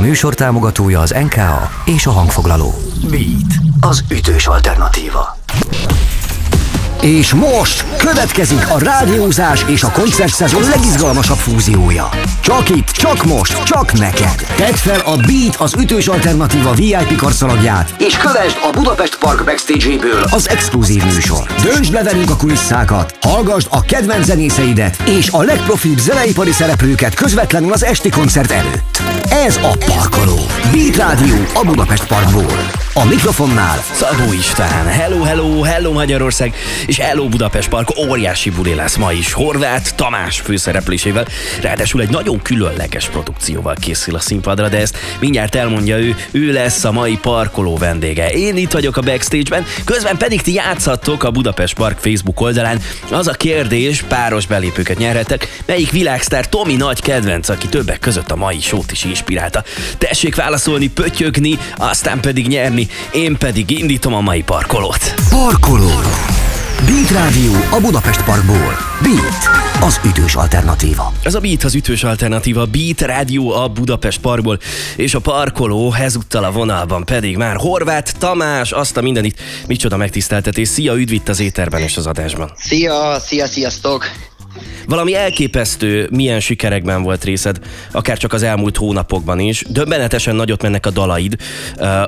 műsor támogatója az NKA és a hangfoglaló. Beat, az ütős alternatíva. És most következik a rádiózás és a koncertszezon legizgalmasabb fúziója. Csak itt, csak most, csak neked. Tedd fel a Beat az ütős alternatíva VIP karszalagját, és kövesd a Budapest Park backstage-ből az exkluzív műsor. Döntsd le velünk a kulisszákat, hallgasd a kedvenc zenészeidet és a legprofibb zeneipari szereplőket közvetlenül az esti koncert előtt. Ez a Parkoló. Beat Rádió a Budapest Parkból. A mikrofonnál Szabó István, hello, hello, hello Magyarország, és hello Budapest Park, óriási buli lesz ma is. Horváth Tamás főszereplésével, ráadásul egy nagyon különleges produkcióval készül a színpadra, de ezt mindjárt elmondja ő, ő lesz a mai parkoló vendége. Én itt vagyok a backstage-ben, közben pedig ti játszhattok a Budapest Park Facebook oldalán. Az a kérdés, páros belépőket nyerhetek, melyik világsztár Tomi nagy kedvenc, aki többek között a mai sót is inspirálta. Tessék válaszolni, pötyögni, aztán pedig nyerni én pedig indítom a mai parkolót. Parkoló. Beat Rádió a Budapest Parkból. Beat, az ütős alternatíva. Ez a Beat az ütős alternatíva, Beat Rádió a Budapest Parkból, és a parkoló ezúttal a vonalban pedig már Horváth Tamás, azt a mindenit, micsoda megtiszteltetés. Szia, üdv itt az éterben és az adásban. Szia, szia, sziasztok! Valami elképesztő, milyen sikerekben volt részed, akár csak az elmúlt hónapokban is. Döbbenetesen nagyot mennek a dalaid.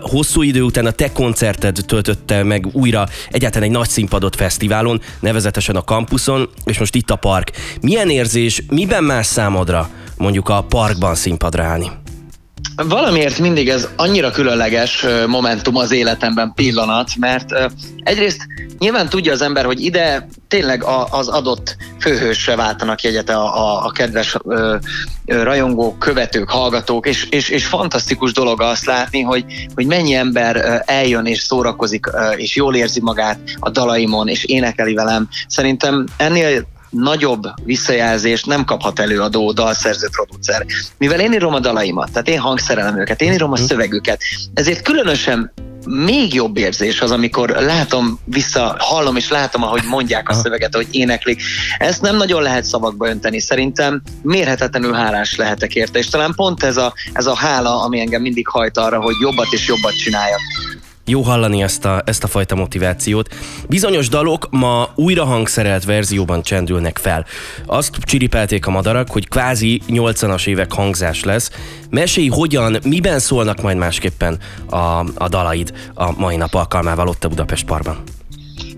Hosszú idő után a te koncerted töltötte meg újra egyáltalán egy nagy színpadot fesztiválon, nevezetesen a kampuszon, és most itt a park. Milyen érzés, miben más számodra mondjuk a parkban színpadra állni? Valamiért mindig ez annyira különleges momentum az életemben pillanat, mert egyrészt nyilván tudja az ember, hogy ide tényleg az adott főhősre váltanak jegyet a, a, a kedves ö, rajongók, követők, hallgatók, és, és, és fantasztikus dolog azt látni, hogy, hogy mennyi ember eljön és szórakozik, és jól érzi magát a dalaimon, és énekeli velem. Szerintem ennél nagyobb visszajelzést nem kaphat előadó, dalszerző, producer. Mivel én írom a dalaimat, tehát én hangszerelem őket, én írom a mhm. szövegüket, ezért különösen még jobb érzés az, amikor látom vissza, hallom és látom, ahogy mondják a szöveget, hogy éneklik. Ezt nem nagyon lehet szavakba önteni. Szerintem mérhetetlenül hálás lehetek érte, és talán pont ez a, ez a hála, ami engem mindig hajt arra, hogy jobbat és jobbat csináljak. Jó hallani ezt a, ezt a fajta motivációt. Bizonyos dalok ma újra hangszerelt verzióban csendülnek fel. Azt csiripelték a madarak, hogy kvázi 80-as évek hangzás lesz. Mesélj, hogyan, miben szólnak majd másképpen a, a dalaid a mai nap alkalmával ott a Budapest Parkban?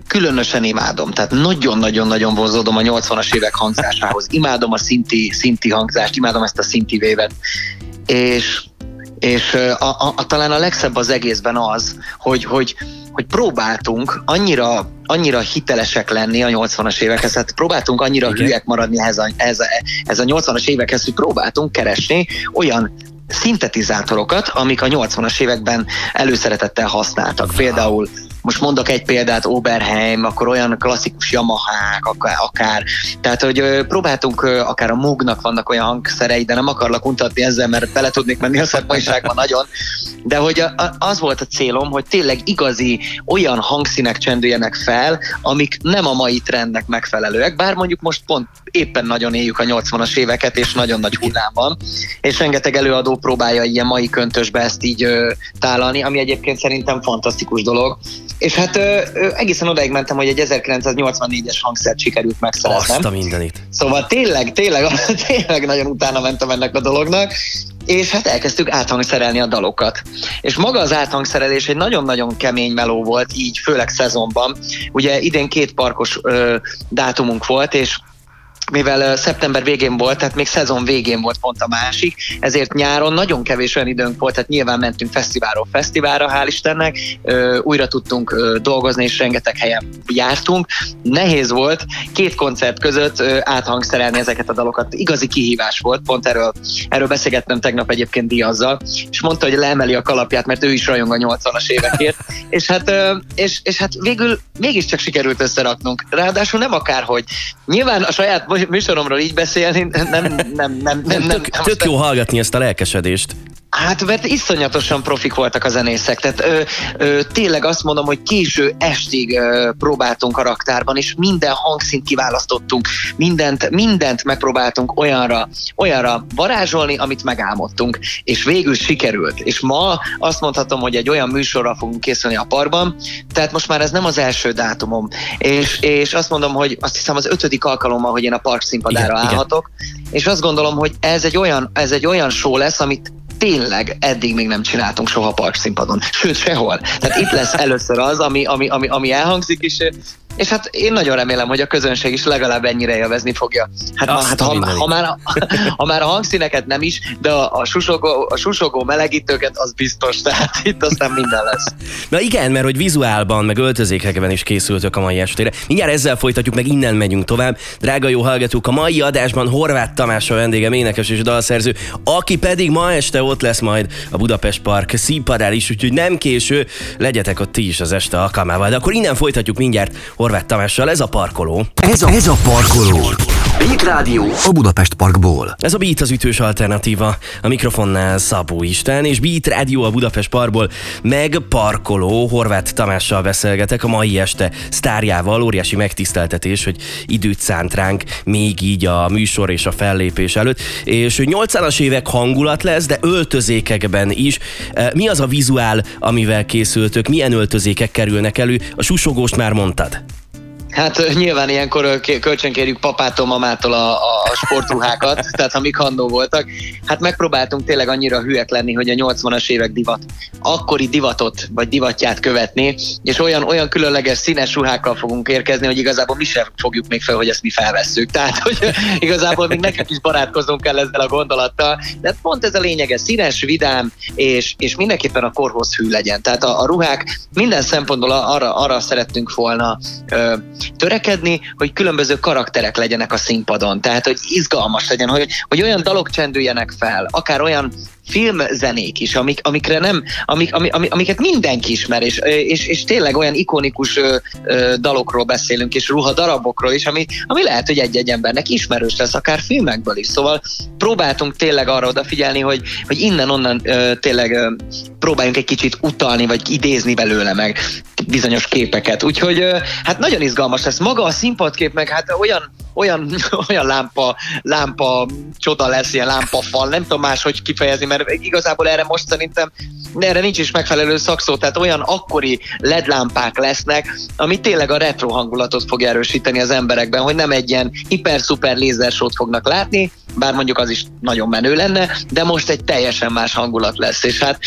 különösen imádom. Tehát nagyon-nagyon-nagyon vonzódom a 80-as évek hangzásához. Imádom a szinti, szinti hangzást, imádom ezt a szinti vévet. És és a, a, a, talán a legszebb az egészben az, hogy, hogy, hogy próbáltunk annyira, annyira hitelesek lenni a 80-as évekhez, hát próbáltunk annyira Igen. hülyek maradni ehhez a, ehhez, a, ehhez a 80-as évekhez, hogy próbáltunk keresni olyan szintetizátorokat, amik a 80-as években előszeretettel használtak. Például most mondok egy példát, Oberheim, akkor olyan klasszikus Yamaha-k akár, akár. Tehát, hogy próbáltunk, akár a Moognak vannak olyan hangszerei, de nem akarlak untatni ezzel, mert bele tudnék menni a szakmaiságban nagyon. De hogy az volt a célom, hogy tényleg igazi olyan hangszínek csendüljenek fel, amik nem a mai trendnek megfelelőek, bár mondjuk most pont éppen nagyon éljük a 80-as éveket, és nagyon nagy hullám van, és rengeteg előadó próbálja ilyen mai köntösbe ezt így ö, tálalni, ami egyébként szerintem fantasztikus dolog. És hát ö, ö, egészen odaig mentem, hogy egy 1984-es hangszert sikerült megszereznem. Azt a mindenit. Szóval tényleg, tényleg, tényleg nagyon utána mentem ennek a dolognak, és hát elkezdtük áthangszerelni a dalokat. És maga az áthangszerelés egy nagyon-nagyon kemény meló volt, így főleg szezonban. Ugye idén két parkos ö, dátumunk volt, és mivel szeptember végén volt, tehát még szezon végén volt pont a másik, ezért nyáron nagyon kevés olyan időnk volt, tehát nyilván mentünk fesztiválról fesztiválra, hál' Istennek, újra tudtunk dolgozni, és rengeteg helyen jártunk. Nehéz volt két koncert között áthangszerelni ezeket a dalokat. Igazi kihívás volt, pont erről, erről beszélgettem tegnap egyébként Diazzal, és mondta, hogy leemeli a kalapját, mert ő is rajong a 80-as évekért, és hát, és, és hát végül mégiscsak sikerült összeraknunk. Ráadásul nem akárhogy. Nyilván a saját műsoromról így beszélni, nem, nem, nem, nem, nem, tök, tök jó hallgatni ezt a lelkesedést. Hát mert iszonyatosan profik voltak a zenészek, tehát ö, ö, tényleg azt mondom, hogy késő estig ö, próbáltunk karakterban, és minden hangszint kiválasztottunk, mindent, mindent megpróbáltunk olyanra, olyanra varázsolni, amit megálmodtunk, és végül sikerült. És ma azt mondhatom, hogy egy olyan műsorra fogunk készülni a parban, tehát most már ez nem az első dátumom, és, és azt mondom, hogy azt hiszem az ötödik alkalommal, hogy én a park színpadára igen, állhatok, igen. és azt gondolom, hogy ez egy olyan, ez egy olyan show lesz, amit tényleg eddig még nem csináltunk soha parkszínpadon. Sőt, sehol. Tehát itt lesz először az, ami, ami, ami, ami elhangzik, és és hát én nagyon remélem, hogy a közönség is legalább ennyire élvezni fogja. Hát, ma, hát ha, ha, már a, ha már a hangszíneket nem is, de a, a, susogó, a susogó melegítőket az biztos, tehát itt aztán minden lesz. Na igen, mert hogy vizuálban, meg öltözékekben is készültök a mai estére. Mindjárt ezzel folytatjuk, meg innen megyünk tovább. Drága jó hallgatók, a mai adásban Horváth Tamás a vendégem, énekes és dalszerző, aki pedig ma este ott lesz majd a Budapest Park színpadán is, úgyhogy nem késő, legyetek ott ti is az este alkalmával. De akkor innen folytatjuk mindjárt Horváth Tamással, ez a parkoló. Ez a, ez a parkoló. Beat Rádió a Budapest Parkból. Ez a Beat az ütős alternatíva. A mikrofonnál Szabó Isten, és Beat Rádió a Budapest Parkból, meg parkoló Horváth Tamással beszélgetek a mai este sztárjával. Óriási megtiszteltetés, hogy időt szánt ránk még így a műsor és a fellépés előtt. És 80-as évek hangulat lesz, de öltözékekben is. E, mi az a vizuál, amivel készültök? Milyen öltözékek kerülnek elő? A susogóst már mondtad. Hát nyilván ilyenkor kölcsönkérjük papától, mamától a, a sportruhákat, tehát ha mik handó voltak. Hát megpróbáltunk tényleg annyira hülyek lenni, hogy a 80-as évek divat, akkori divatot vagy divatját követni, és olyan, olyan különleges színes ruhákkal fogunk érkezni, hogy igazából mi sem fogjuk még fel, hogy ezt mi felvesszük. Tehát, hogy igazából még nekünk is barátkozunk kell ezzel a gondolattal. De pont ez a lényege, színes, vidám, és, és mindenképpen a korhoz hű legyen. Tehát a, a ruhák minden szempontból arra, arra szerettünk volna ö, törekedni, hogy különböző karakterek legyenek a színpadon. Tehát, hogy izgalmas legyen, hogy, hogy olyan dalok csendüljenek fel, akár olyan filmzenék is, amik, amikre nem, amik, amik, amiket mindenki ismer, és, és, és tényleg olyan ikonikus ö, ö, dalokról beszélünk, és ruha darabokról is, ami, ami lehet, hogy egy-egy embernek ismerős lesz, akár filmekből is. Szóval próbáltunk tényleg arra odafigyelni, hogy, hogy innen-onnan ö, tényleg ö, próbáljunk egy kicsit utalni, vagy idézni belőle meg bizonyos képeket. Úgyhogy ö, hát nagyon izgalmas lesz. Maga a színpadkép meg hát olyan olyan, olyan lámpa, lámpa csoda lesz, ilyen lámpafal, nem tudom máshogy kifejezni, mert igazából erre most szerintem erre nincs is megfelelő szakszó, tehát olyan akkori LED lámpák lesznek, ami tényleg a retro hangulatot fog erősíteni az emberekben, hogy nem egy ilyen hiper-szuper lézersót fognak látni, bár mondjuk az is nagyon menő lenne, de most egy teljesen más hangulat lesz, és hát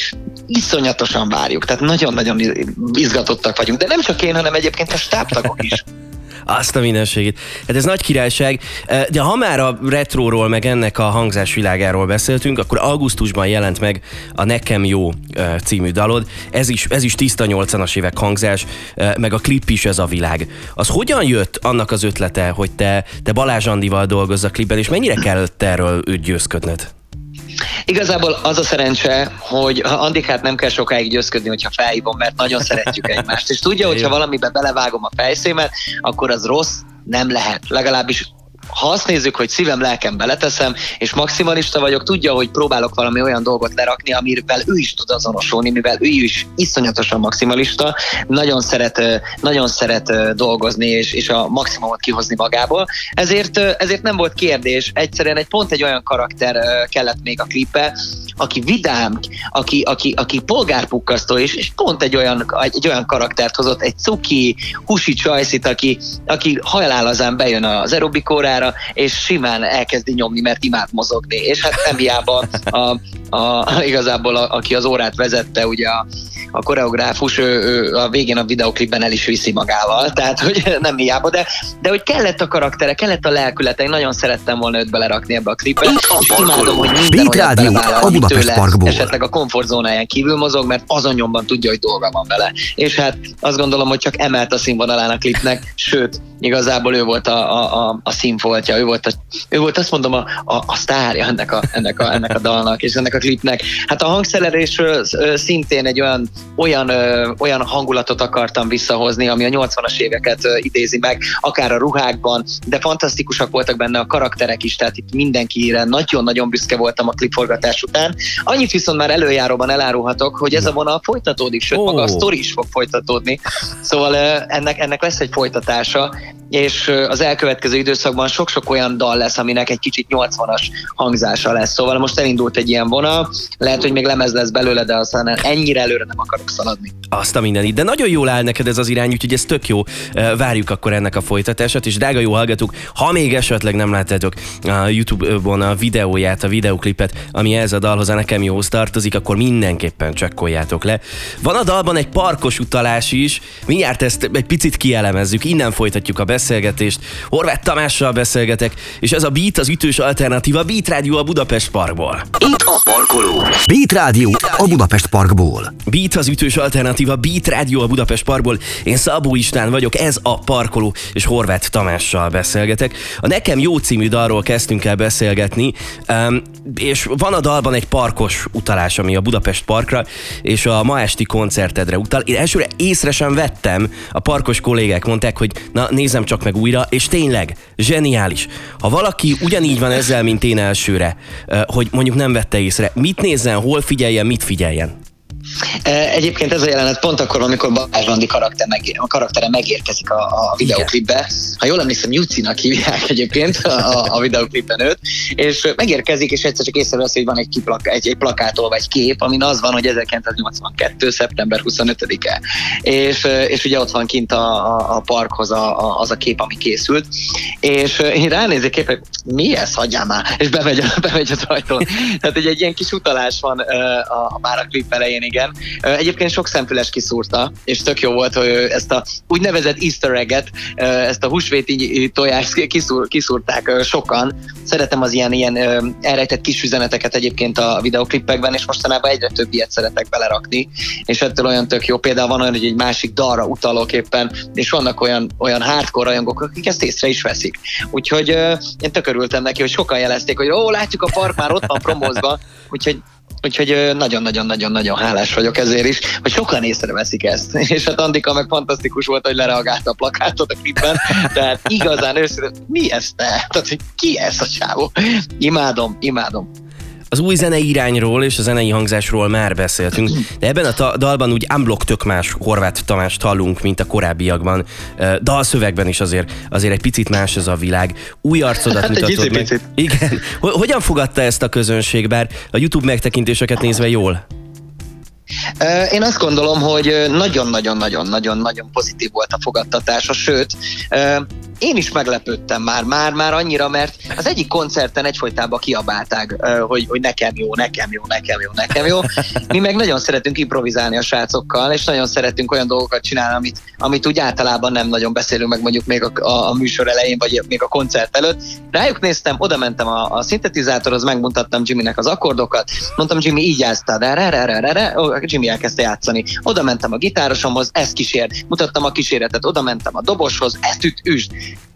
iszonyatosan várjuk, tehát nagyon-nagyon izgatottak vagyunk, de nem csak én, hanem egyébként a stábtagok is. Azt a mindenségét. Hát ez nagy királyság. De ha már a retróról, meg ennek a hangzásvilágáról beszéltünk, akkor augusztusban jelent meg a Nekem Jó című dalod. Ez is, ez is tiszta 80-as évek hangzás, meg a klip is ez a világ. Az hogyan jött annak az ötlete, hogy te, te Balázs Andival dolgozz a klipben, és mennyire kellett erről őt győzködned? Igazából az a szerencse, hogy Andikát nem kell sokáig győzködni, hogyha felhívom, mert nagyon szeretjük egymást. És tudja, hogy ha valamibe belevágom a fejszémet, akkor az rossz nem lehet. Legalábbis ha azt nézzük, hogy szívem, lelkem beleteszem, és maximalista vagyok, tudja, hogy próbálok valami olyan dolgot lerakni, amivel ő is tud azonosulni, mivel ő is iszonyatosan maximalista, nagyon szeret, nagyon szeret dolgozni, és, és a maximumot kihozni magából. Ezért, ezért nem volt kérdés, egyszerűen egy pont egy olyan karakter kellett még a klippe, aki vidám, aki, aki, aki polgárpukkasztó, és, és pont egy olyan, egy olyan karaktert hozott, egy cuki, husi csajszit, aki, aki hajlálazán bejön az aerobikórára, és simán elkezdi nyomni, mert imád mozogni. És hát nem hiába a, a, igazából a, aki az órát vezette, ugye a, a koreográfus ő, ő a végén a videoklipben el is viszi magával, tehát hogy nem hiába, de, de hogy kellett a karaktere, kellett a lelkülete, én nagyon szerettem volna őt belerakni ebbe a klipbe, és imádom, hogy minden olyat a tőle Parkból. esetleg a komfortzónáján kívül mozog, mert azon nyomban tudja, hogy dolga van vele. És hát azt gondolom, hogy csak emelt a színvonalán a klipnek, sőt, igazából ő volt a, a, a, a színfoltja, ő volt, a, ő volt azt mondom a, a, a sztárja ennek a, ennek, a, ennek a dalnak és ennek a klipnek. Hát a hangszerelésről szintén egy olyan olyan, olyan hangulatot akartam visszahozni, ami a 80-as éveket idézi meg, akár a ruhákban, de fantasztikusak voltak benne a karakterek is, tehát itt mindenkire nagyon-nagyon büszke voltam a klipforgatás után. Annyit viszont már előjáróban elárulhatok, hogy ez a vonal folytatódik, sőt, oh. maga a sztori is fog folytatódni. Szóval ennek, ennek lesz egy folytatása, és az elkövetkező időszakban sok-sok olyan dal lesz, aminek egy kicsit 80-as hangzása lesz. Szóval most elindult egy ilyen vonal, lehet, hogy még lemez lesz belőle, de aztán ennyire előre nem akarok szaladni. Azt a mindenit, de nagyon jól áll neked ez az irány, úgyhogy ez tök jó. Várjuk akkor ennek a folytatását, és drága jó hallgatók, ha még esetleg nem láttátok a YouTube-on a videóját, a videoklipet, ami ez a dalhoz a nekem jóhoz tartozik, akkor mindenképpen csekkoljátok le. Van a dalban egy parkos utalás is, mindjárt ezt egy picit kielemezzük, innen folytatjuk a beszélgetést. Horváth Tamással beszélgetek, és ez a Beat az ütős alternatíva Beat Rádió a Budapest Parkból. Itt a parkoló. Beat Rádió a Budapest Parkból. Beat az ütős alternatíva Beat Rádió a Budapest Parkból. Én Szabó István vagyok, ez a parkoló, és Horváth Tamással beszélgetek. A Nekem jó című dalról kezdtünk el beszélgetni, um, és van a dalban egy parkos utalás, ami a Budapest Parkra, és a ma esti koncertedre utal. Én elsőre észre sem vettem, a parkos kollégák mondták, hogy na nézem csak meg újra, és tényleg, zseniális. Ha valaki ugyanígy van ezzel, mint én elsőre, hogy mondjuk nem vette észre, mit nézzen, hol figyeljen, mit figyeljen? Egyébként ez a jelenet pont akkor, amikor Balázs Randi karakter megér, a karaktere megérkezik a, a videoklipbe. Ha jól emlékszem, Jucinak hívják egyébként a, a videoklipben őt, és megérkezik, és egyszer csak észrevesz, hogy van egy, kiplak, egy, egy plakától vagy kép, amin az van, hogy 1982. szeptember 25-e. És, és ugye ott van kint a, a, a parkhoz a, a, az a kép, ami készült. És én ránézek kép, hogy mi ez, hagyjál már, és bemegy, bemegy az ajtón. Tehát egy, egy ilyen kis utalás van a, a, már a klip elején, igen igen. Egyébként sok szemfüles kiszúrta, és tök jó volt, hogy ezt a úgynevezett easter egget, ezt a húsvéti tojást kiszúr, kiszúrták sokan. Szeretem az ilyen, ilyen elrejtett kis üzeneteket egyébként a videoklipekben, és mostanában egyre több ilyet szeretek belerakni, és ettől olyan tök jó. Például van olyan, hogy egy másik dalra utalok éppen, és vannak olyan, olyan hardcore rajongók, akik ezt észre is veszik. Úgyhogy én tök örültem neki, hogy sokan jelezték, hogy ó, látjuk a park már ott van promózva, úgyhogy Úgyhogy nagyon-nagyon-nagyon-nagyon hálás vagyok ezért is, hogy sokan észreveszik ezt. És hát Andika meg fantasztikus volt, hogy lereagálta a plakátot a klipben, tehát igazán őszintén, mi ez te? Tehát, hogy ki ez a csávó? Imádom, imádom. Az új zenei irányról és a zenei hangzásról már beszéltünk, de ebben a ta- dalban úgy unblock tök más Horváth Tamást hallunk, mint a korábbiakban. Dalszövegben is azért, azért egy picit más ez a világ. Új arcodat hát mutatod meg. Picit. Igen. Hogyan fogadta ezt a közönség, bár a YouTube megtekintéseket nézve jól? Én azt gondolom, hogy nagyon-nagyon-nagyon-nagyon-nagyon pozitív volt a fogadtatása, sőt, én is meglepődtem már, már, már annyira, mert az egyik koncerten egyfolytában kiabálták, hogy, hogy nekem jó, nekem jó, nekem jó, nekem jó. Mi meg nagyon szeretünk improvizálni a srácokkal, és nagyon szeretünk olyan dolgokat csinálni, amit, amit úgy általában nem nagyon beszélünk meg mondjuk még a, a, a műsor elején, vagy még a koncert előtt. Rájuk néztem, oda mentem a, a szintetizátorhoz, megmutattam Jimmynek az akkordokat, mondtam Jimmy, így játsztad, erre, erre, erre, erre, Jimmy elkezdte játszani. Oda mentem a gitárosomhoz, ezt kísért, mutattam a kíséretet, oda mentem a doboshoz, ezt üt, üsd.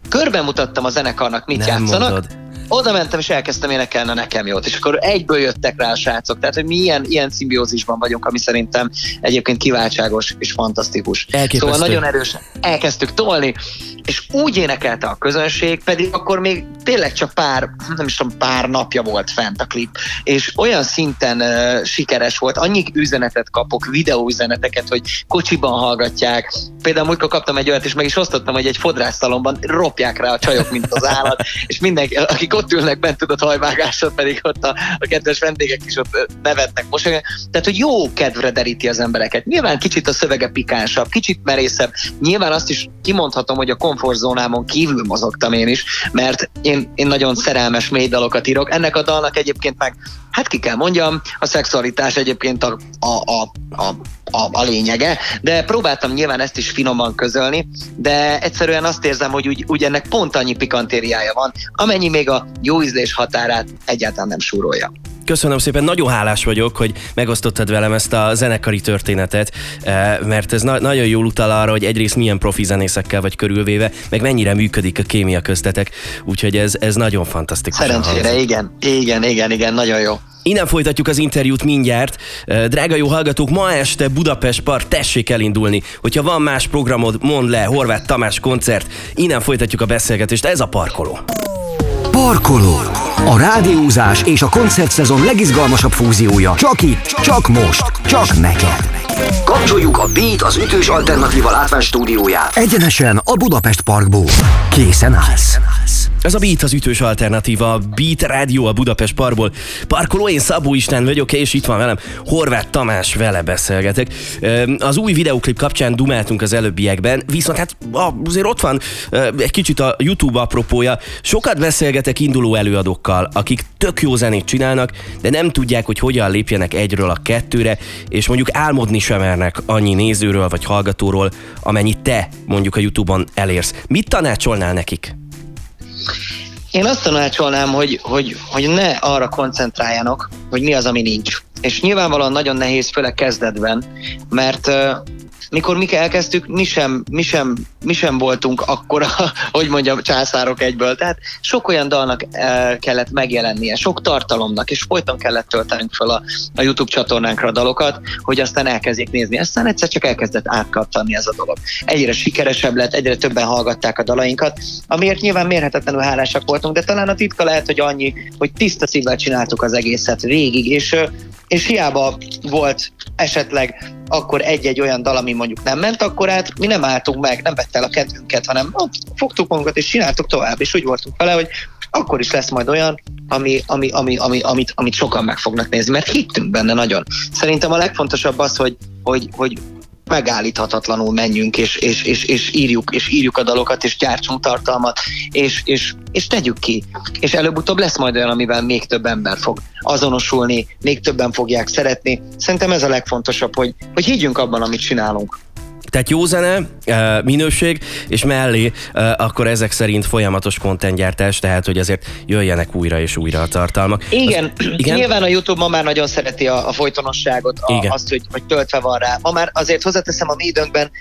Körbe mutattam a zenekarnak, mit Nem játszanak. Mondod. Oda mentem, és elkezdtem énekelni a nekem jót, és akkor egyből jöttek rá a srácok. Tehát, hogy mi ilyen, ilyen szimbiózisban vagyunk, ami szerintem egyébként kiváltságos és fantasztikus. Elképesztő. Szóval nagyon erősen elkezdtük tolni, és úgy énekelte a közönség, pedig akkor még tényleg csak pár, nem is tudom, pár napja volt fent a klip, és olyan szinten uh, sikeres volt, annyi üzenetet kapok, videóüzeneteket, hogy kocsiban hallgatják. Például múltkor kaptam egy olyat, és meg is osztottam, hogy egy fodrásztalomban ropják rá a csajok, mint az állat, és mindenki, akik ott ülnek bent tudott hajvágásot, pedig ott a, a kedves vendégek is ott nevetnek most. Tehát, hogy jó kedvre deríti az embereket. Nyilván kicsit a szövege pikánsabb, kicsit merészebb. Nyilván azt is kimondhatom, hogy a komfortzónámon kívül mozogtam én is, mert én, én nagyon szerelmes mély dalokat írok. Ennek a dalnak egyébként meg, hát ki kell mondjam, a szexualitás egyébként a, a, a, a, a, a lényege, de próbáltam nyilván ezt is finoman közölni, de egyszerűen azt érzem, hogy úgy, úgy ennek pont annyi pikantériája van, amennyi még a jó ízlés határát egyáltalán nem súrolja. Köszönöm szépen, nagyon hálás vagyok, hogy megosztottad velem ezt a zenekari történetet, eh, mert ez na- nagyon jól utal arra, hogy egyrészt milyen profi zenészekkel vagy körülvéve, meg mennyire működik a kémia köztetek, úgyhogy ez, ez nagyon fantasztikus. Szerencsére, igen, igen, igen, igen, nagyon jó. Innen folytatjuk az interjút mindjárt. Eh, Drága jó hallgatók, ma este Budapest Park, tessék elindulni. Hogyha van más programod, mondd le, Horváth Tamás koncert. Innen folytatjuk a beszélgetést, ez a parkoló. Parkoló. A rádiózás és a koncertszezon legizgalmasabb fúziója. Csak itt, csak most, csak neked. Kapcsoljuk a Beat az ütős alternatíva látvány stúdióját. Egyenesen a Budapest Parkból. Készen állsz. Ez a Beat az ütős alternatíva, a Beat Rádió a Budapest Parkból. Parkoló, én Szabó Isten vagyok, és itt van velem Horváth Tamás, vele beszélgetek. Az új videoklip kapcsán dumáltunk az előbbiekben, viszont hát azért ott van egy kicsit a YouTube apropója. Sokat beszélgetek induló előadókkal, akik tök jó zenét csinálnak, de nem tudják, hogy hogyan lépjenek egyről a kettőre, és mondjuk álmodni sem mernek annyi nézőről vagy hallgatóról, amennyit te mondjuk a YouTube-on elérsz. Mit tanácsolnál nekik? Én azt tanácsolnám, hogy, hogy, hogy ne arra koncentráljanak, hogy mi az, ami nincs. És nyilvánvalóan nagyon nehéz, főleg kezdetben, mert mikor mi elkezdtük, mi sem, mi, sem, mi sem voltunk akkora, hogy mondjam, császárok egyből. Tehát sok olyan dalnak uh, kellett megjelennie, sok tartalomnak, és folyton kellett töltenünk fel a, a YouTube csatornánkra a dalokat, hogy aztán elkezdjék nézni. Aztán egyszer csak elkezdett átkattani ez a dolog. Egyre sikeresebb lett, egyre többen hallgatták a dalainkat, amiért nyilván mérhetetlenül hálásak voltunk, de talán a titka lehet, hogy annyi, hogy tiszta szívvel csináltuk az egészet végig, és, és hiába volt esetleg akkor egy-egy olyan dal, ami mondjuk nem ment, akkor át mi nem álltunk meg, nem vett el a kedvünket, hanem fogtuk magunkat és csináltuk tovább, és úgy voltunk vele, hogy akkor is lesz majd olyan, ami, ami, ami, ami, amit, amit sokan meg fognak nézni, mert hittünk benne nagyon. Szerintem a legfontosabb az, hogy, hogy, hogy megállíthatatlanul menjünk, és, és, és, és, írjuk, és írjuk a dalokat, és gyártsunk tartalmat, és, és, és tegyük ki. És előbb-utóbb lesz majd olyan, amivel még több ember fog azonosulni, még többen fogják szeretni. Szerintem ez a legfontosabb, hogy, hogy higgyünk abban, amit csinálunk. Tehát jó zene, minőség, és mellé akkor ezek szerint folyamatos kontentgyártás, tehát hogy azért jöjjenek újra és újra a tartalmak. Igen, az, igen? nyilván a YouTube ma már nagyon szereti a, a folytonosságot, a, igen. azt, hogy, hogy töltve van rá. Ma már azért hozzáteszem a mi időnkben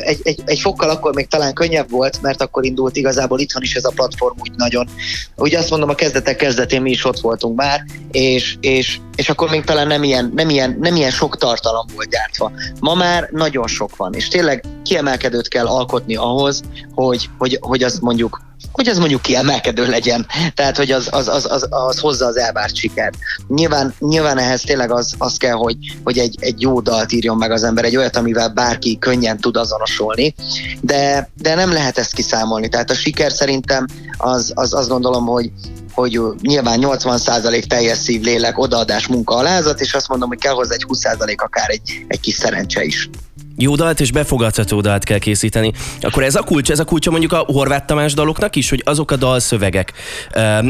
egy, egy, egy fokkal akkor még talán könnyebb volt, mert akkor indult igazából itthon is ez a platform úgy nagyon. Úgy azt mondom, a kezdetek kezdetén mi is ott voltunk már, és, és, és akkor még talán nem ilyen, nem, ilyen, nem ilyen sok tartalom volt gyártva. Ma már nagyon sok van, és tényleg kiemelkedőt kell alkotni ahhoz, hogy, hogy, hogy az mondjuk hogy az mondjuk kiemelkedő legyen, tehát hogy az, az, az, az, az hozza az elvárt sikert. Nyilván, nyilván ehhez tényleg az, az kell, hogy, hogy egy, egy jó dalt írjon meg az ember, egy olyat, amivel bárki könnyen tud azonosulni, de, de nem lehet ezt kiszámolni. Tehát a siker szerintem az, az azt gondolom, hogy, hogy nyilván 80% teljes szív, lélek, odaadás, munka, alázat, és azt mondom, hogy kell hozzá egy 20% akár egy, egy kis szerencse is jó dalt és befogadható dalt kell készíteni. Akkor ez a kulcs, ez a kulcsa mondjuk a Horváth Tamás daloknak is, hogy azok a dalszövegek,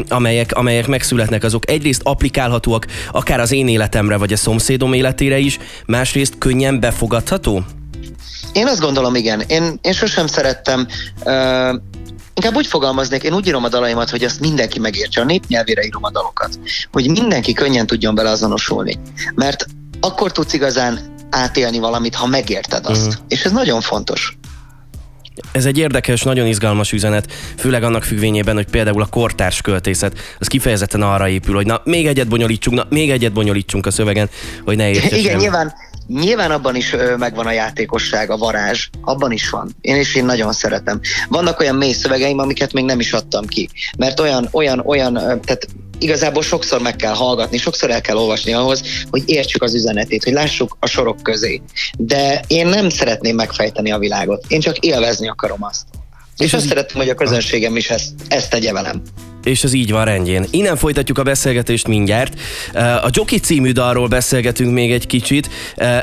amelyek, amelyek megszületnek, azok egyrészt applikálhatóak akár az én életemre, vagy a szomszédom életére is, másrészt könnyen befogadható? Én azt gondolom, igen. Én, én sosem szerettem uh, Inkább úgy fogalmaznék, én úgy írom a dalaimat, hogy azt mindenki megértse, a népnyelvére írom a dalokat, hogy mindenki könnyen tudjon bele azonosulni. Mert akkor tudsz igazán átélni valamit, ha megérted azt. Uh-huh. És ez nagyon fontos. Ez egy érdekes, nagyon izgalmas üzenet, főleg annak függvényében, hogy például a kortárs költészet az kifejezetten arra épül, hogy na, még egyet bonyolítsunk, na, még egyet bonyolítsunk a szövegen, hogy ne értsen. Igen, nyilván, Nyilván abban is megvan a játékosság, a varázs, abban is van. Én is én nagyon szeretem. Vannak olyan mély szövegeim, amiket még nem is adtam ki, mert olyan, olyan, olyan, tehát igazából sokszor meg kell hallgatni, sokszor el kell olvasni ahhoz, hogy értsük az üzenetét, hogy lássuk a sorok közé. De én nem szeretném megfejteni a világot, én csak élvezni akarom azt. És azt szeretném, hogy a közönségem is ezt, ezt tegye velem és ez így van rendjén. Innen folytatjuk a beszélgetést mindjárt. A Joki című dalról beszélgetünk még egy kicsit,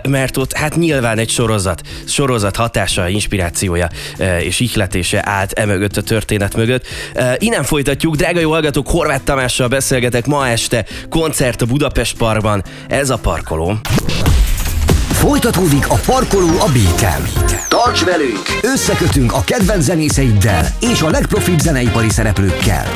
mert ott hát nyilván egy sorozat, sorozat hatása, inspirációja és ihletése állt emögött a történet mögött. Innen folytatjuk, drága jó hallgatók, Horváth Tamással beszélgetek ma este, koncert a Budapest Parkban, ez a parkoló. Folytatódik a parkoló a beat Tarts velünk! Összekötünk a kedvenc zenészeiddel és a legprofibb zeneipari szereplőkkel.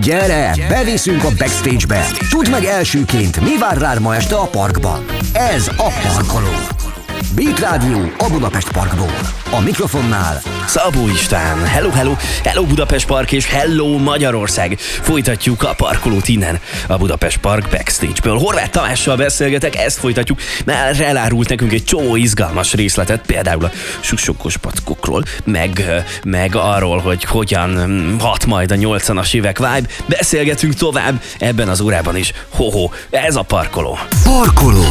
Gyere, beviszünk a backstage-be! Tudd meg elsőként, mi vár rád ma este a parkban. Ez a Parkoló. Beat Rádió a Budapest Parkból. A mikrofonnál Szabó István, hello, hello, hello Budapest Park és hello Magyarország. Folytatjuk a parkolót innen, a Budapest Park backstage-ből. Horváth Tamással beszélgetek, ezt folytatjuk, mert elárult nekünk egy csomó izgalmas részletet, például a sussokos patkokról, meg, meg arról, hogy hogyan hat majd a 80-as évek vibe. Beszélgetünk tovább ebben az órában is. Ho-ho, ez a parkoló. Parkoló.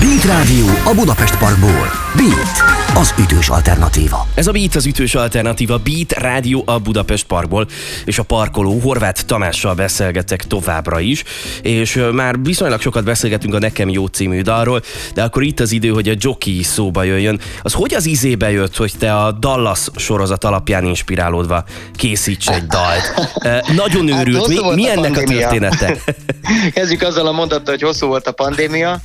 Beat Rádió a Budapest Parkból. Beat, az ütős alternatíva. Ez a Beat az ütős alternatíva, Beat Rádió a Budapest Parkból, és a parkoló Horváth Tamással beszélgetek továbbra is, és már viszonylag sokat beszélgetünk a Nekem Jó című dalról, de akkor itt az idő, hogy a Jockey szóba jöjjön. Az hogy az izébe jött, hogy te a Dallas sorozat alapján inspirálódva készíts egy dalt? Nagyon őrült, hosszú mi, mi a ennek a pandémia. története? Kezdjük azzal a mondattal, hogy hosszú volt a pandémia,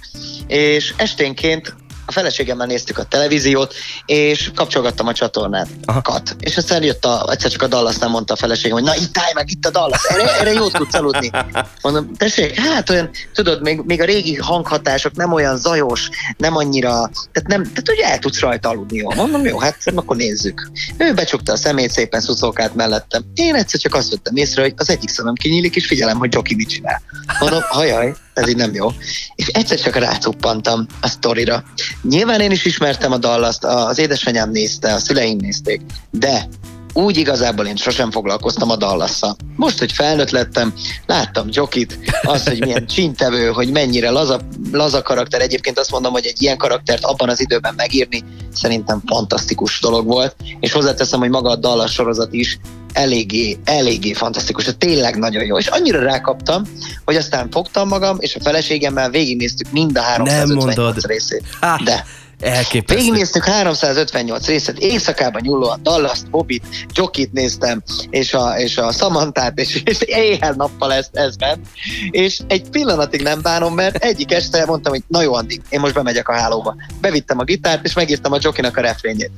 és esténként a feleségemmel néztük a televíziót, és kapcsolgattam a csatornát. Aha. Kat. És aztán jött a, egyszer csak a Dallas nem mondta a feleségem, hogy na itt állj meg, itt a Dallas, erre, erre jót tudsz aludni. Mondom, tessék, hát olyan, tudod, még, még a régi hanghatások nem olyan zajos, nem annyira, tehát nem, tehát ugye el tudsz rajta aludni, jó. Mondom, jó, hát akkor nézzük. Ő becsukta a szemét, szépen szuszolkált mellettem. Én egyszer csak azt vettem észre, hogy az egyik szemem kinyílik, és figyelem, hogy Joki mit csinál. Mondom, hajaj, ez így nem jó. És egyszer csak rácuppantam a sztorira. Nyilván én is ismertem a dallast, az édesanyám nézte, a szüleim nézték, de úgy igazából én sosem foglalkoztam a dallasszal. Most, hogy felnőtt lettem, láttam Jokit, az, hogy milyen csintevő, hogy mennyire laza, laza karakter. Egyébként azt mondom, hogy egy ilyen karaktert abban az időben megírni szerintem fantasztikus dolog volt, és hozzáteszem, hogy maga a Dallas sorozat is eléggé, eléggé fantasztikus, tehát tényleg nagyon jó. És annyira rákaptam, hogy aztán fogtam magam, és a feleségemmel végignéztük mind a 358 mondod. részét. De Elképesztő. Végignéztük 358 részet, éjszakában nyúlóan Dallas-t, Bobit, Jokit néztem, és a, és a Samantát, és, és éjjel-nappal ez, ez. És egy pillanatig nem bánom, mert egyik este mondtam, hogy na jó, Andi, én most bemegyek a hálóba. Bevittem a gitárt, és megírtam a Jokinak a refrényét.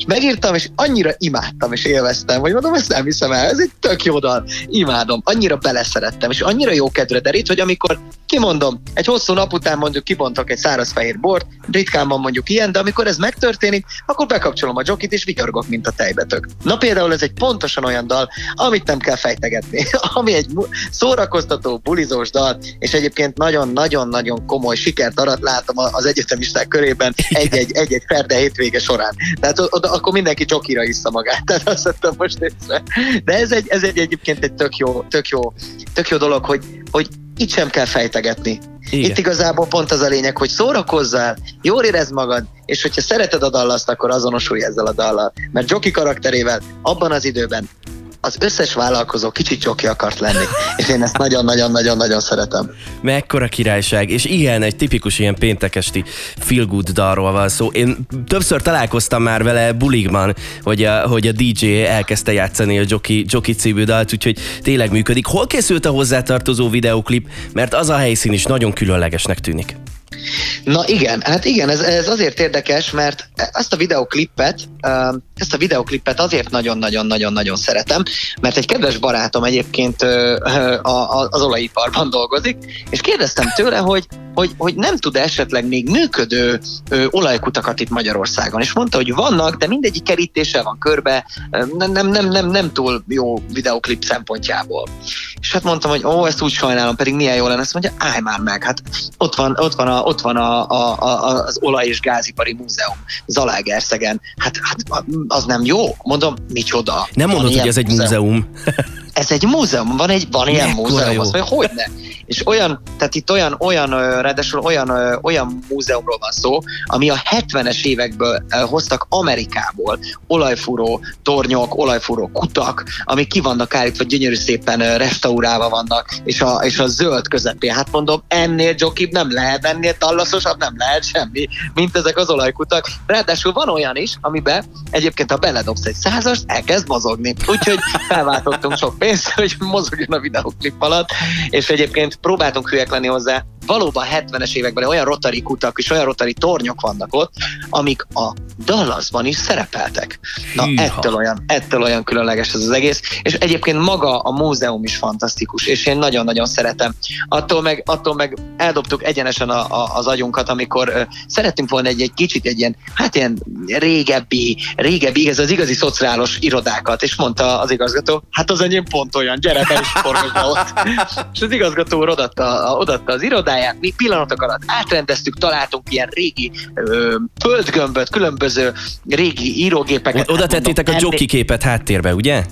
És megírtam, és annyira imádtam, és élveztem, hogy mondom, ezt nem hiszem el, ez egy tök jó dal, imádom, annyira beleszerettem, és annyira jó kedvre derít, hogy amikor kimondom, egy hosszú nap után mondjuk kibontok egy száraz fehér bort, ritkán van mondjuk ilyen, de amikor ez megtörténik, akkor bekapcsolom a jokit, és vigyorgok, mint a tejbetök. Na például ez egy pontosan olyan dal, amit nem kell fejtegetni, ami egy szórakoztató, bulizós dal, és egyébként nagyon-nagyon-nagyon komoly sikert arat látom az egyetemisták körében egy-egy, egy-egy ferde hétvége során. Tehát oda, akkor mindenki jokira iszza magát, tehát azt vettem most észre. De ez egy, ez egy egyébként egy tök jó, tök jó, tök jó dolog, hogy, hogy itt sem kell fejtegetni. Igen. Itt igazából pont az a lényeg, hogy szórakozzál, jól érezd magad, és hogyha szereted a dallaszt, akkor azonosulj ezzel a dallal. Mert Joki karakterével abban az időben az összes vállalkozó kicsit Joki akart lenni. És én ezt nagyon-nagyon-nagyon-nagyon szeretem. Mekkora királyság, és igen, egy tipikus ilyen péntekesti feel good dalról van szó. Én többször találkoztam már vele buligban, hogy a, hogy a DJ elkezdte játszani a Jockey, Jockey című dalt, úgyhogy tényleg működik. Hol készült a hozzátartozó videoklip? Mert az a helyszín is nagyon különlegesnek tűnik. Na igen, hát igen, ez, ez azért érdekes, mert ezt a videoklippet, ö, ezt a videoklippet azért nagyon-nagyon-nagyon-nagyon szeretem, mert egy kedves barátom egyébként az olajiparban dolgozik, és kérdeztem tőle, hogy, hogy, hogy nem tud esetleg még működő olajkutakat itt Magyarországon, és mondta, hogy vannak, de mindegyik kerítéssel van körbe, nem, nem, nem, nem túl jó videoklip szempontjából. És hát mondtam, hogy ó, ezt úgy sajnálom, pedig milyen jó lenne, azt mondja, állj már meg, hát ott van, ott van, a, ott van a, a, a, az olaj- és gázipari múzeum Zalaegerszegen. Hát, hát az nem jó. Mondom, micsoda. Nem mondod, hogy ez egy múzeum. ez egy múzeum, van egy van ilyen Mekkora múzeum, jó. azt mondja, hogy ne. És olyan, tehát itt olyan, olyan, ráadásul olyan, olyan múzeumról van szó, ami a 70-es évekből hoztak Amerikából olajfúró tornyok, olajfúró kutak, amik ki vannak állítva, gyönyörű szépen restaurálva vannak, és a, és a zöld közepén. Hát mondom, ennél jokibb nem lehet, ennél tallaszosabb nem lehet semmi, mint ezek az olajkutak. Ráadásul van olyan is, amiben egyébként ha beledobsz egy százast, elkezd mozogni. Úgyhogy felváltottunk sok pénzt, hogy mozogjon a videoklip alatt, és egyébként próbáltunk hülyek lenni hozzá, valóban 70-es években olyan rotari kutak és olyan rotari tornyok vannak ott, amik a Dallasban is szerepeltek. Na, Hűha. ettől olyan, ettől olyan különleges ez az egész, és egyébként maga a múzeum is fantasztikus, és én nagyon-nagyon szeretem. Attól meg, attól meg eldobtuk egyenesen a, a, az agyunkat, amikor ö, szerettünk volna egy, egy kicsit egy ilyen, hát ilyen régebbi, régebbi, ez az igazi szociálos irodákat, és mondta az igazgató, hát az enyém pont olyan, gyere be is ott. és az igazgató odatta, odatta az irodáját, mi pillanatok alatt átrendeztük, találtunk ilyen régi ö, földgömböt, különböző régi írógépeket. Oda tettétek a jockey képet háttérbe, ugye?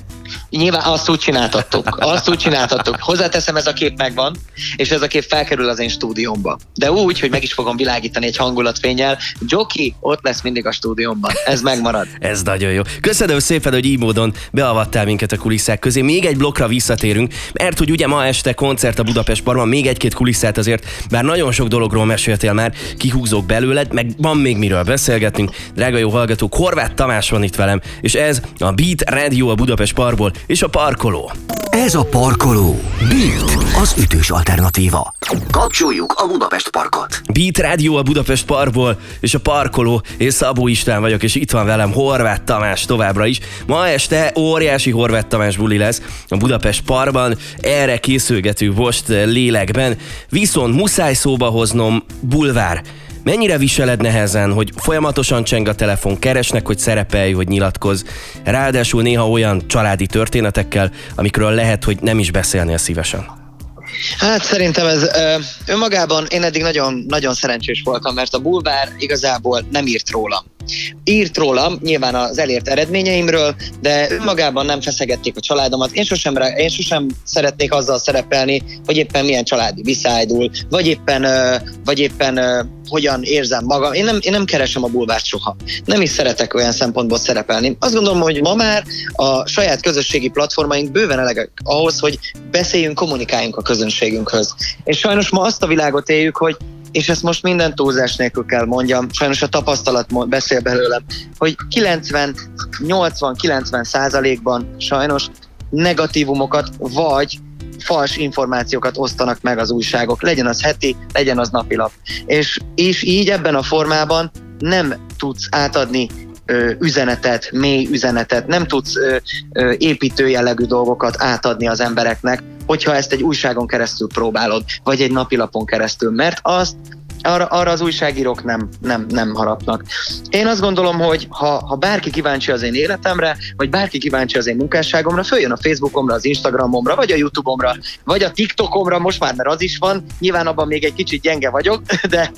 Nyilván azt úgy csináltattuk, azt úgy csináltattuk. Hozzáteszem, ez a kép megvan, és ez a kép felkerül az én stúdiómba. De úgy, hogy meg is fogom világítani egy hangulatfényel. Joki ott lesz mindig a stúdiómban. Ez megmarad. Ez nagyon jó. Köszönöm szépen, hogy így módon beavattál minket a kulisszák közé. Még egy blokkra visszatérünk, mert hogy ugye ma este koncert a Budapest Parban, még egy-két kulisszát azért, bár nagyon sok dologról meséltél már, kihúzok belőled, meg van még miről beszélgetnünk. Drága jó hallgatók, Horváth Tamás van itt velem, és ez a Beat Radio a Budapest Parkból, és a parkoló. Ez a parkoló. Beat, az ütős alternatíva. Kapcsoljuk a Budapest parkot. Beat Radio a Budapest Parkból, és a parkoló. Én Szabó István vagyok, és itt van velem Horváth Tamás továbbra is. Ma este óriási Horváth Tamás buli lesz a Budapest Parkban. Erre készülgetünk most lélekben. Viszont muszáj szóba hoznom bulvár. Mennyire viseled nehezen, hogy folyamatosan cseng a telefon, keresnek, hogy szerepelj, hogy nyilatkoz, ráadásul néha olyan családi történetekkel, amikről lehet, hogy nem is beszélnél szívesen. Hát szerintem ez ö, önmagában én eddig nagyon, nagyon szerencsés voltam, mert a bulvár igazából nem írt rólam. Írt rólam nyilván az elért eredményeimről, de önmagában nem feszegették a családomat. Én sosem, én sosem szeretnék azzal szerepelni, hogy éppen milyen családi viszájdul, vagy éppen, vagy éppen hogyan érzem magam. Én nem, én nem keresem a bulvárt soha. Nem is szeretek olyan szempontból szerepelni. Azt gondolom, hogy ma már a saját közösségi platformaink bőven elegek ahhoz, hogy beszéljünk, kommunikáljunk a közönségünkhöz. És sajnos ma azt a világot éljük, hogy és ezt most minden túlzás nélkül kell mondjam, sajnos a tapasztalat beszél belőlem, hogy 90-80-90 százalékban sajnos negatívumokat vagy fals információkat osztanak meg az újságok, legyen az heti, legyen az napilap. És, és így ebben a formában nem tudsz átadni üzenetet, mély üzenetet, nem tudsz építő jellegű dolgokat átadni az embereknek, hogyha ezt egy újságon keresztül próbálod, vagy egy napilapon keresztül, mert azt arra, arra az újságírók nem, nem, nem harapnak. Én azt gondolom, hogy ha, ha bárki kíváncsi az én életemre, vagy bárki kíváncsi az én munkásságomra, följön a Facebookomra, az Instagramomra, vagy a Youtube-omra, vagy a TikTokomra, most már, mert az is van, nyilván abban még egy kicsit gyenge vagyok, de,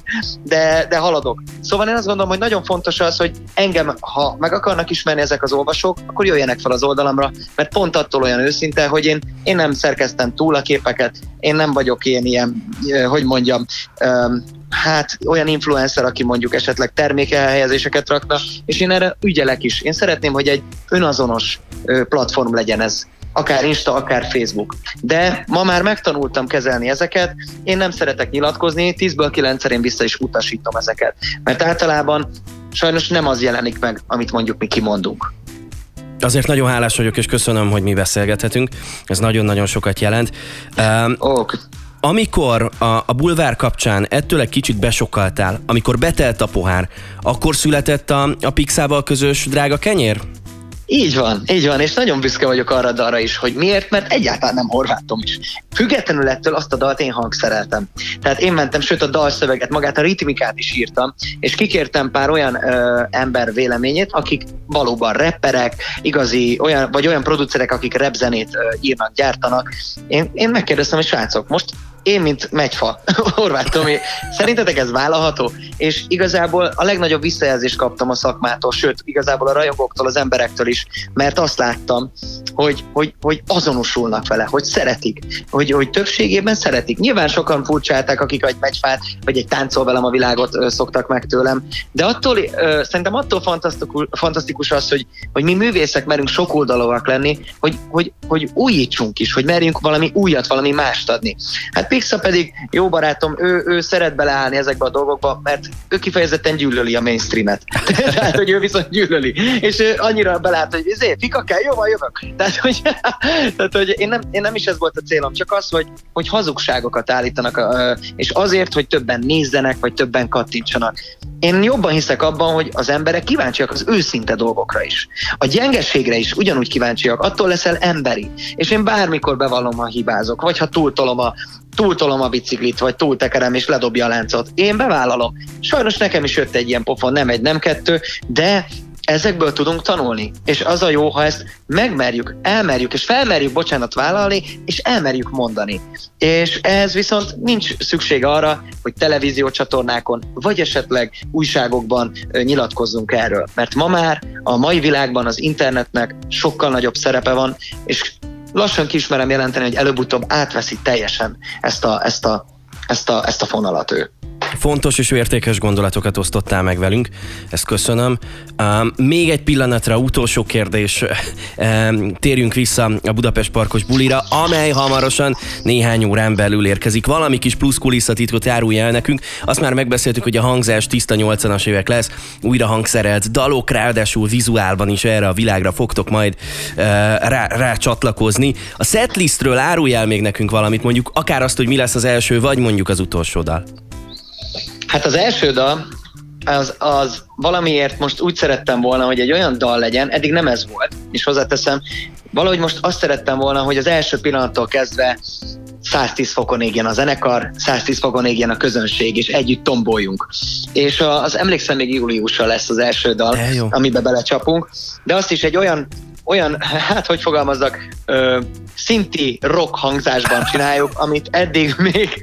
de, de haladok. Szóval én azt gondolom, hogy nagyon fontos az, hogy engem, ha meg akarnak ismerni ezek az olvasók, akkor jöjjenek fel az oldalamra, mert pont attól olyan őszinte, hogy én, én nem szerkeztem túl a képeket, én nem vagyok ilyen, ilyen hogy mondjam, hát olyan influencer, aki mondjuk esetleg termékelhelyezéseket rakna, és én erre ügyelek is. Én szeretném, hogy egy önazonos platform legyen ez akár Insta, akár Facebook. De ma már megtanultam kezelni ezeket, én nem szeretek nyilatkozni, 10-ből 9 én vissza is utasítom ezeket. Mert általában sajnos nem az jelenik meg, amit mondjuk mi kimondunk. Azért nagyon hálás vagyok, és köszönöm, hogy mi beszélgethetünk. Ez nagyon-nagyon sokat jelent. Um, Ó, amikor a, a bulvár kapcsán ettől egy kicsit besokkaltál, amikor betelt a pohár, akkor született a, a Pixával közös drága kenyér? Így van, így van, és nagyon büszke vagyok arra a dalra is, hogy miért, mert egyáltalán nem horvátom is. Függetlenül ettől azt a dalt én hangszereltem. Tehát én mentem, sőt a dalszöveget, magát a ritmikát is írtam, és kikértem pár olyan ö, ember véleményét, akik valóban rapperek, igazi, olyan, vagy olyan producerek, akik ö, írnak, gyártanak. Én, én megkérdeztem, hogy srácok, most én, mint megyfa, Horváth Tomi, szerintetek ez vállalható? És igazából a legnagyobb visszajelzést kaptam a szakmától, sőt, igazából a rajongóktól, az emberektől is, mert azt láttam, hogy, hogy, hogy azonosulnak vele, hogy szeretik, hogy, hogy többségében szeretik. Nyilván sokan furcsálták, akik egy megyfát, vagy egy táncol velem a világot szoktak meg tőlem, de attól, szerintem attól fantasztikus az, hogy, hogy mi művészek merünk sokoldalúak lenni, hogy, hogy, hogy újítsunk is, hogy merjünk valami újat, valami mást adni. Hát Pixa pedig jó barátom, ő, ő szeret beleállni ezekbe a dolgokba, mert ő kifejezetten gyűlöli a mainstreamet. Tehát, hogy ő viszont gyűlöli. És ő annyira belát, hogy izé, fika kell, jó van, jövök. Tehát, hogy, tehát, hogy én, nem, én nem is ez volt a célom, csak az, hogy, hogy hazugságokat állítanak, és azért, hogy többen nézzenek, vagy többen kattintsanak. Én jobban hiszek abban, hogy az emberek kíváncsiak az őszinte dolgokra is. A gyengeségre is ugyanúgy kíváncsiak, attól leszel emberi. És én bármikor bevallom, ha hibázok, vagy ha túltolom a, túltolom a biciklit, vagy túltekerem és ledobja a láncot. Én bevállalom. Sajnos nekem is jött egy ilyen pofon, nem egy, nem kettő, de ezekből tudunk tanulni. És az a jó, ha ezt megmerjük, elmerjük, és felmerjük bocsánat vállalni, és elmerjük mondani. És ez viszont nincs szükség arra, hogy televíziócsatornákon, vagy esetleg újságokban nyilatkozzunk erről. Mert ma már a mai világban az internetnek sokkal nagyobb szerepe van, és lassan kismerem jelenteni, hogy előbb-utóbb átveszi teljesen ezt a, ezt a, ezt a, ezt a fonalat ő. Fontos és értékes gondolatokat osztottál meg velünk, ezt köszönöm. Még egy pillanatra, utolsó kérdés. Um, térjünk vissza a Budapest Parkos bulira, amely hamarosan néhány órán belül érkezik. Valami kis plusz kulisszatitkot árulja el nekünk. Azt már megbeszéltük, hogy a hangzás tiszta 80-as évek lesz, újra hangszerelt dalok, ráadásul vizuálban is erre a világra fogtok majd uh, rá, rá csatlakozni. A setlistről árulj el még nekünk valamit, mondjuk akár azt, hogy mi lesz az első, vagy mondjuk az utolsó dal. Hát az első dal, az, az valamiért most úgy szerettem volna, hogy egy olyan dal legyen, eddig nem ez volt, és hozzáteszem, valahogy most azt szerettem volna, hogy az első pillanattól kezdve 110 fokon égjen a zenekar, 110 fokon égjen a közönség, és együtt tomboljunk. És az emlékszem még júliusra lesz az első dal, amiben belecsapunk, de azt is egy olyan olyan, hát hogy fogalmazzak, ö, szinti rock hangzásban csináljuk, amit eddig még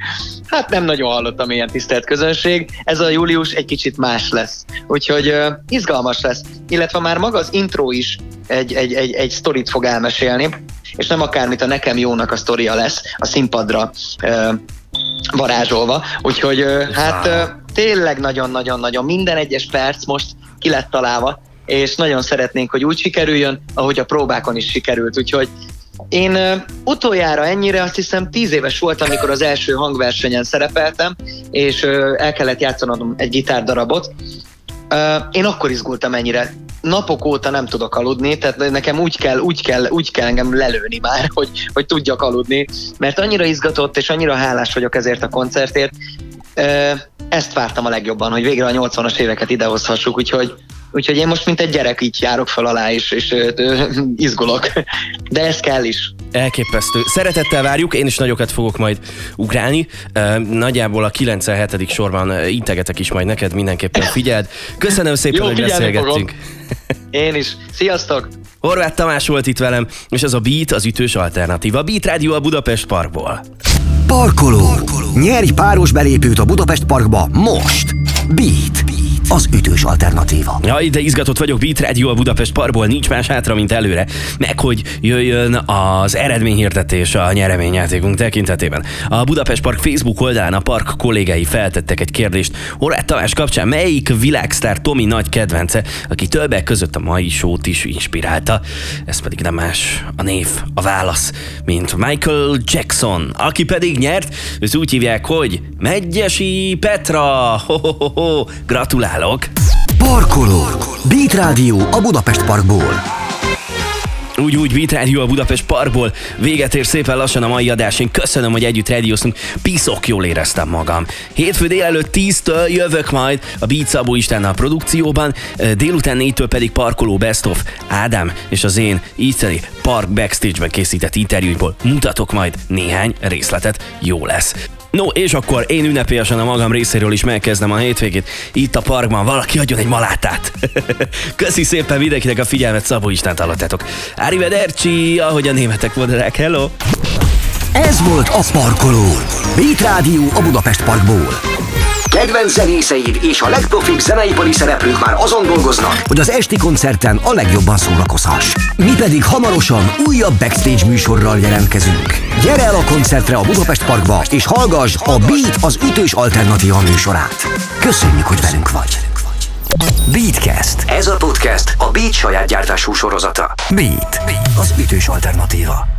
hát nem nagyon hallottam ilyen tisztelt közönség. Ez a július egy kicsit más lesz. Úgyhogy ö, izgalmas lesz. Illetve már maga az intro is egy, egy, egy, egy sztorit fog elmesélni, és nem akármit a nekem jónak a sztoria lesz a színpadra ö, varázsolva. Úgyhogy ö, hát ö, tényleg nagyon-nagyon-nagyon minden egyes perc most ki lett találva, és nagyon szeretnénk, hogy úgy sikerüljön, ahogy a próbákon is sikerült. Úgyhogy én utoljára ennyire azt hiszem tíz éves voltam, amikor az első hangversenyen szerepeltem, és el kellett játszanom egy gitárdarabot. Én akkor izgultam ennyire. Napok óta nem tudok aludni, tehát nekem úgy kell, úgy kell, úgy kell engem lelőni már, hogy, hogy tudjak aludni, mert annyira izgatott és annyira hálás vagyok ezért a koncertért. Ezt vártam a legjobban, hogy végre a 80-as éveket idehozhassuk, úgyhogy Úgyhogy én most mint egy gyerek így járok fel alá, és, és ö, izgulok. De ez kell is. Elképesztő. Szeretettel várjuk, én is nagyokat fogok majd ugrálni. Nagyjából a 97. sorban integetek is majd neked, mindenképpen figyeld. Köszönöm szépen, Jó, hogy beszélgettünk. Én is. Sziasztok! Horváth Tamás volt itt velem, és ez a Beat az ütős alternatíva. Beat Rádió a Budapest Parkból. Parkoló. Parkoló. Nyerj páros belépőt a Budapest Parkba most. Beat. Az ütős alternatíva. Ja, de izgatott vagyok, Beat Radio a Budapest Parkból, nincs más hátra, mint előre. Meg hogy jöjjön az eredményhirdetés a nyereményjátékunk tekintetében. A Budapest Park Facebook oldalán a park kollégái feltettek egy kérdést. Horváth Tamás kapcsán melyik világsztár Tomi nagy kedvence, aki többek között a mai sót is inspirálta. Ez pedig nem más a név, a válasz, mint Michael Jackson, aki pedig nyert, őt úgy hívják, hogy Megyesi Petra. Ho, ho, ho, ho. Gratulál! Gratulálok! Parkoló! Beat Rádió a Budapest Parkból. Úgy, úgy, Beat Radio a Budapest Parkból. Véget ér szépen lassan a mai adás. Én köszönöm, hogy együtt rádióztunk. Piszok, jól éreztem magam. Hétfő délelőtt 10-től jövök majd a Beat Szabó Istennel a produkcióban, délután 4-től pedig parkoló Best of Ádám és az én itteni Park Backstage-ben készített interjúból mutatok majd néhány részletet. Jó lesz. No, és akkor én ünnepélyesen a magam részéről is megkezdem a hétvégét. Itt a parkban valaki adjon egy malátát. Köszi szépen mindenkinek a figyelmet, Szabó Istent hallottátok. Arrivederci, ahogy a németek mondanák, hello! Ez volt a Parkoló. Beat Rádió a Budapest Parkból. Kedvenc zenészeid és a legprofibb zeneipari szereplők már azon dolgoznak, hogy az esti koncerten a legjobban szórakozhass. Mi pedig hamarosan újabb backstage műsorral jelentkezünk. Gyere el a koncertre a Budapest Parkba, és hallgass a Beat az ütős alternatíva műsorát. Köszönjük, hogy velünk vagy. Beatcast. Ez a podcast a Beat saját gyártású sorozata. Beat, az ütős alternatíva.